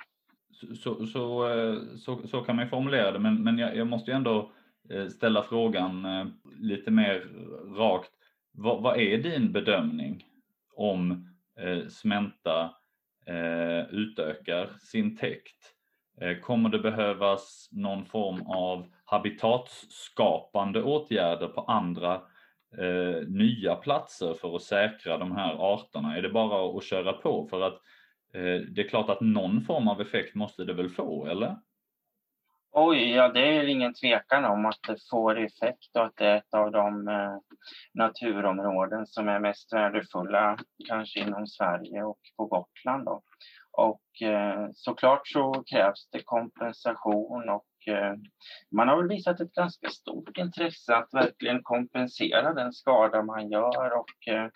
så, så, eh, så, så, kan man ju formulera det, men, men jag, jag måste ju ändå eh, ställa frågan eh, lite mer rakt. Vad, vad är din bedömning om eh, Smenta eh, utökar sin täkt? Eh, kommer det behövas någon form av habitatskapande åtgärder på andra eh, nya platser för att säkra de här arterna? Är det bara att köra på? För att Eh, Eh, det är klart att någon form av effekt måste det väl få, eller? Oj, ja det är ingen tvekan om att det får effekt och att det är ett av de eh, naturområden som är mest värdefulla kanske inom Sverige och på Gotland. Då. Och eh, såklart så krävs det kompensation och eh, man har väl visat ett ganska stort intresse att verkligen kompensera den skada man gör och eh,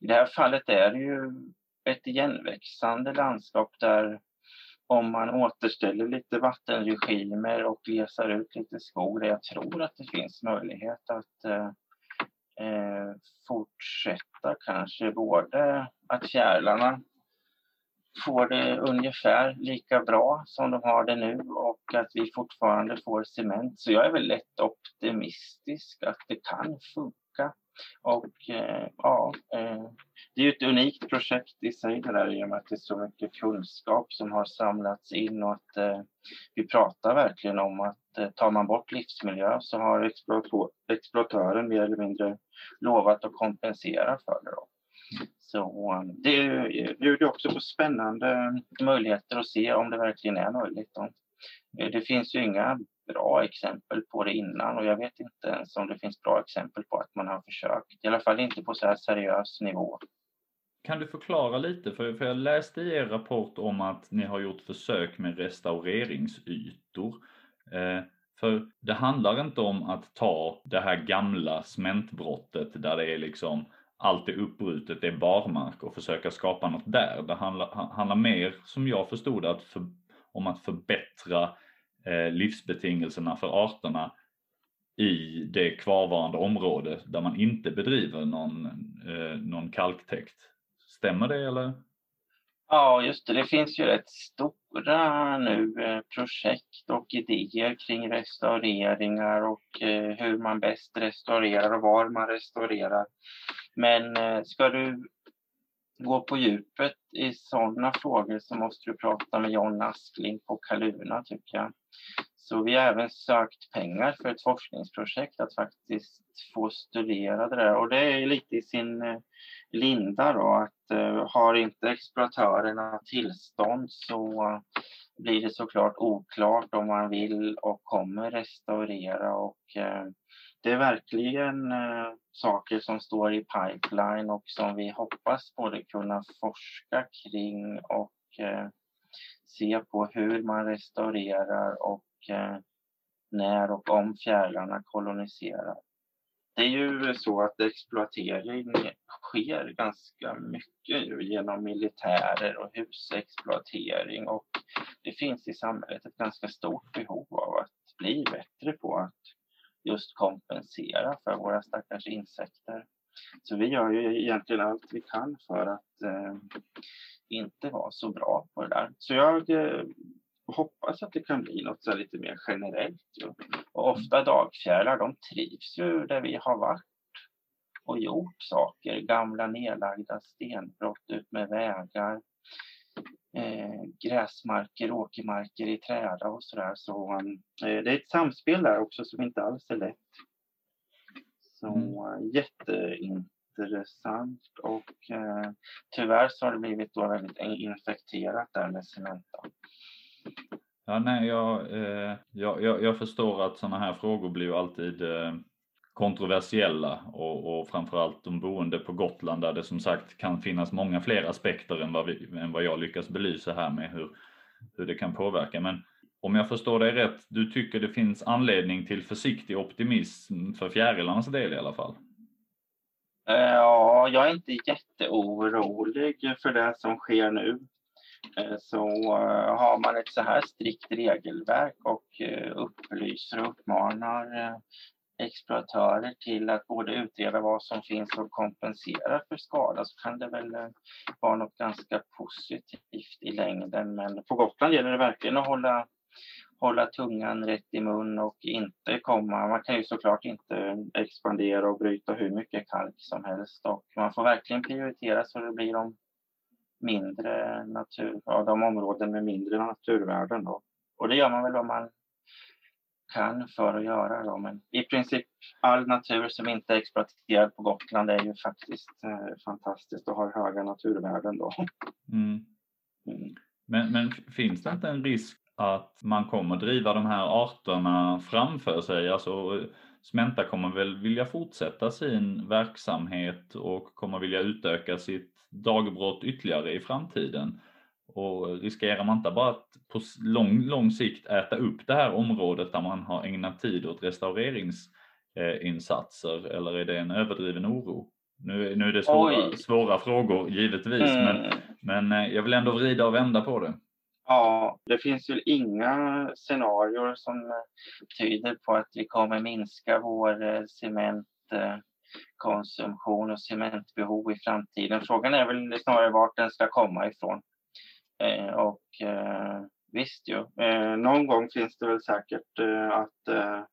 i det här fallet är det ju ett igenväxande landskap där om man återställer lite vattenregimer och glesar ut lite skog, där jag tror att det finns möjlighet att eh, eh fortsätta kanske både att fjärilarna får det ungefär lika bra som de har det nu och att vi fortfarande får cement. Så jag är väl lätt optimistisk att det kan funka. Och eh, ja, det är ett unikt projekt i sig det där i och med att det är så mycket kunskap som har samlats in och att eh, vi pratar verkligen om att eh, tar man bort livsmiljö så har exploatören mer eller mindre lovat att kompensera för det. Då. Så eh, det bjuder också på spännande möjligheter att se om det verkligen är möjligt. Då. Eh, det finns ju inga bra exempel på det innan och jag vet inte ens om det finns bra exempel på att man har försökt. I alla fall inte på så här seriös nivå. Kan du förklara lite, för, för jag läste i er rapport om att ni har gjort försök med restaureringsytor. Eh, för det handlar inte om att ta det här gamla cementbrottet där det är liksom allt är uppbrutet, det är barmark och försöka skapa något där. Det handlar, handlar mer, som jag förstod att för, om att förbättra eh, livsbetingelserna för arterna i det kvarvarande område där man inte bedriver någon, eh, någon kalktäkt. Stämmer det eller? Ja, just det. Det finns ju rätt stora nu eh, projekt och idéer kring restaureringar och eh, hur man bäst restaurerar och var man restaurerar. Men eh, ska du gå på djupet i sådana frågor så måste du prata med John Askling på Kaluna tycker jag. Så vi har även sökt pengar för ett forskningsprojekt att faktiskt få studera det där. Och det är lite i sin eh, linda då att uh, har inte exploatörerna tillstånd så blir det såklart oklart om man vill och kommer restaurera. Och uh, det är verkligen uh, saker som står i pipeline och som vi hoppas både kunna forska kring och se på hur man restaurerar och Eh, när och om fjärilarna koloniserar. det är ju så att exploatering sker ganska mycket genom militärer och husexploatering och det finns i samhället ett ganska stort behov av att bli bättre på att just kompensera för våra stackars insekter. Så vi gör ju egentligen allt vi kan för att eh, inte vara så bra på det där. Så jag eh, hoppas att det kan bli något så lite mer generellt. Ju. Och ofta dagfjärilar, de trivs ju där vi har varit och gjort saker. Gamla nedlagda stenbrott ut med vägar, eh, gräsmarker, åkermarker i träda och sådär. Så eh, det är ett samspel där också som inte alls är lätt. Så mm. Jätteintressant och eh, tyvärr så har det blivit då väldigt infekterat där med Cementa. Ja, nej, jag, eh, jag, jag, jag, förstår att sådana här frågor blir ju alltid eh, kontroversiella och, och framförallt de boende på Gotland där det som sagt kan finnas många fler aspekter än vad, vi, än vad jag lyckas belysa här med hur, hur det kan påverka. Men om jag förstår dig rätt, du tycker det finns anledning till försiktig optimism för fjärilarnas del i alla fall? Eh, ja, jag är inte jätteorolig för det som sker nu. Eh, så eh, har man ett så här strikt regelverk och eh, upplyser och uppmanar exploatörer till att både utreda vad som finns och kompensera för skada så kan det väl vara något ganska positivt i längden. Men på Gotland gäller det verkligen att hålla hålla tungan rätt i mun och inte komma, man kan ju såklart inte expandera och bryta hur mycket kalk som helst och man får verkligen prioritera så det blir de mindre natur, ja, de områden med mindre naturvärden då. Och det gör man väl om man kan för att göra då. Men i princip all natur som inte är exploaterad på Gotland är ju faktiskt eh, fantastiskt och har höga naturvärden då. Mm. Mm. Men, men finns det inte en risk att man kommer driva de här arterna framför sig. Alltså Smenta kommer väl vilja fortsätta sin verksamhet och kommer vilja utöka sitt dagbrott ytterligare i framtiden. Och riskerar man inte bara att på lång, lång sikt äta upp det här området där man har ägnat tid åt restaureringsinsatser eller är det en överdriven oro? Nu, nu är det svåra, svåra frågor givetvis mm. men, men eh, jag vill ändå vrida och vända på det. Ja, det finns ju inga scenarier som tyder på att vi kommer minska vår eh, konsumtion och cementbehov i framtiden. Frågan är väl snarare vart den ska komma ifrån. Eh, och eh, visst ju, eh, någon gång finns det väl säkert eh, att eh,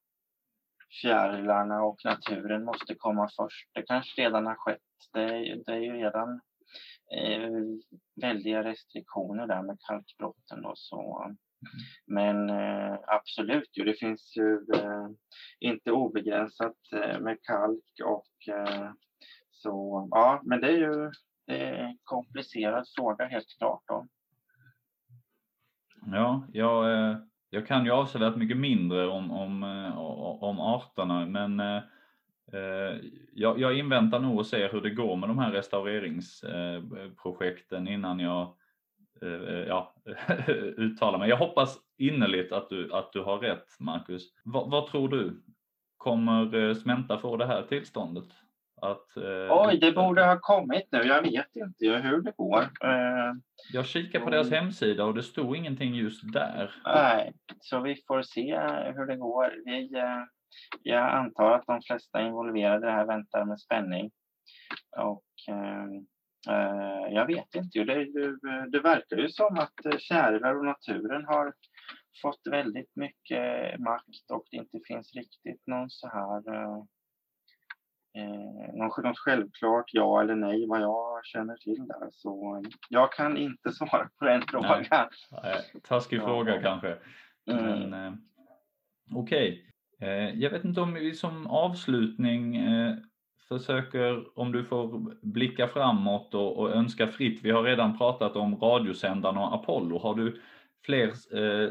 fjärilarna och naturen måste komma först. Det kanske redan har skett. Det är, det är ju redan eh, väldiga restriktioner där med kalkbrotten. Då, så. Men eh, absolut, ju, det finns ju eh, inte obegränsat eh, med kalk och eh, så. Ja, men det är ju en komplicerad fråga helt klart. Då. Ja, jag, eh, jag kan ju avsevärt mycket mindre om, om, eh, om arterna men eh, eh, jag, jag inväntar nog och ser hur det går med de här restaureringsprojekten innan jag ja, uttalar mig. Jag hoppas innerligt att du, att du har rätt Marcus. vad, vad tror du? Kommer eh, Smenta få det här tillståndet? Att, Oj, det borde ha kommit nu. Jag vet inte hur det går. Jag kikar på deras hemsida och det stod ingenting just där. Nej, så vi får se hur det går. Vi, jag antar att de flesta involverade här väntar med spänning. Och eh, eh jag vet inte, det, det, verkar ju som att kärlar och naturen har fått väldigt mycket makt och det inte finns riktigt någon så här eh, eh något självklart ja eller nej vad jag känner till där. Så jag kan inte svara på den frågan. Nej, taskig ja. fråga kanske. Mm. Eh, Okej, okay. Eh, jag vet inte om vi som avslutning eh, försöker, om du får blicka framåt och, och önska fritt. Vi har redan pratat om radiosändarna och Apollo. Har du fler eh,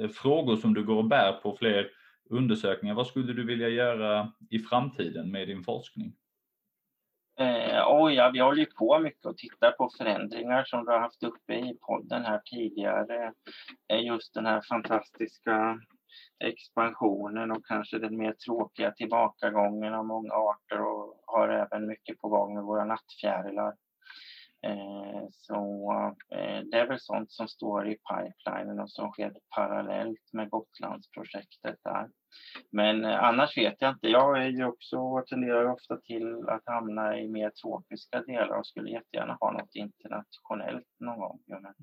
eh, frågor som du går och bär på, fler undersökningar? Vad skulle du vilja göra i framtiden med din forskning? Eh, oj, ja, vi håller ju på mycket och tittar på förändringar som du har haft uppe i podden här tidigare. Eh, just den här fantastiska expansionen och kanske den mer tråkiga tillbakagången av många arter och har även mycket på gång med våra nattfjärilar. Eh, så det är väl sånt som står i pipelinen och som sker parallellt med Gotlandsprojektet där. Men eh, annars vet jag inte. Jag är ju också, tenderar ofta till att hamna i mer tropiska delar och skulle jättegärna ha något internationellt någon gång. Men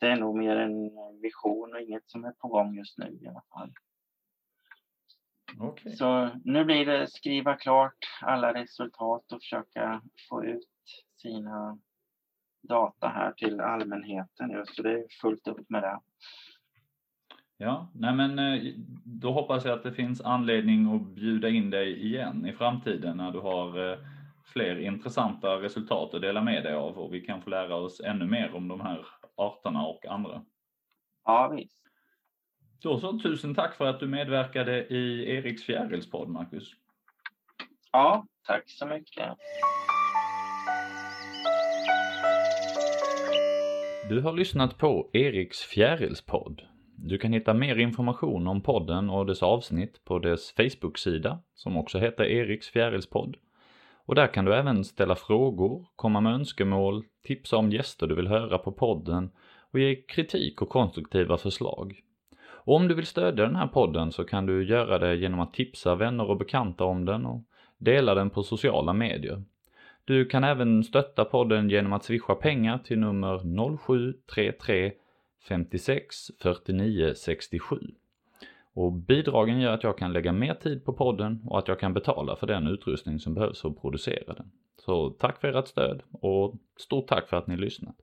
det är nog mer en vision och inget som är på gång just nu i alla fall. Okay. Så nu blir det skriva klart alla resultat och försöka få ut sina data här till allmänheten just, så det är fullt upp med det. Ja, nej men eh, då hoppas jag att det finns anledning att bjuda in dig igen i framtiden när du har eh, fler intressanta resultat att dela med dig av och vi kan få lära oss ännu mer om de här arterna och andra. Ja, visst. Då så, tusen tack för att du medverkade i Eriks fjärilspodd, Marcus. Ja, tack så mycket. Du har lyssnat på Eriks fjärilspodd. Du kan hitta mer information om podden och dess avsnitt på dess Facebook-sida som också heter Eriks fjärilspodd. Och där kan du även ställa frågor, komma med önskemål, tipsa om gäster du vill höra på podden och ge kritik och konstruktiva förslag. Och om du vill stödja den här podden så kan du göra det genom att tipsa vänner och bekanta om den och dela den på sociala medier. Du kan även stötta podden genom att swisha pengar till nummer 0733 56 49 67. Och bidragen gör att jag kan lägga mer tid på podden och att jag kan betala för den utrustning som behövs för att producera den. Så tack för ert stöd och stort tack för att ni lyssnat.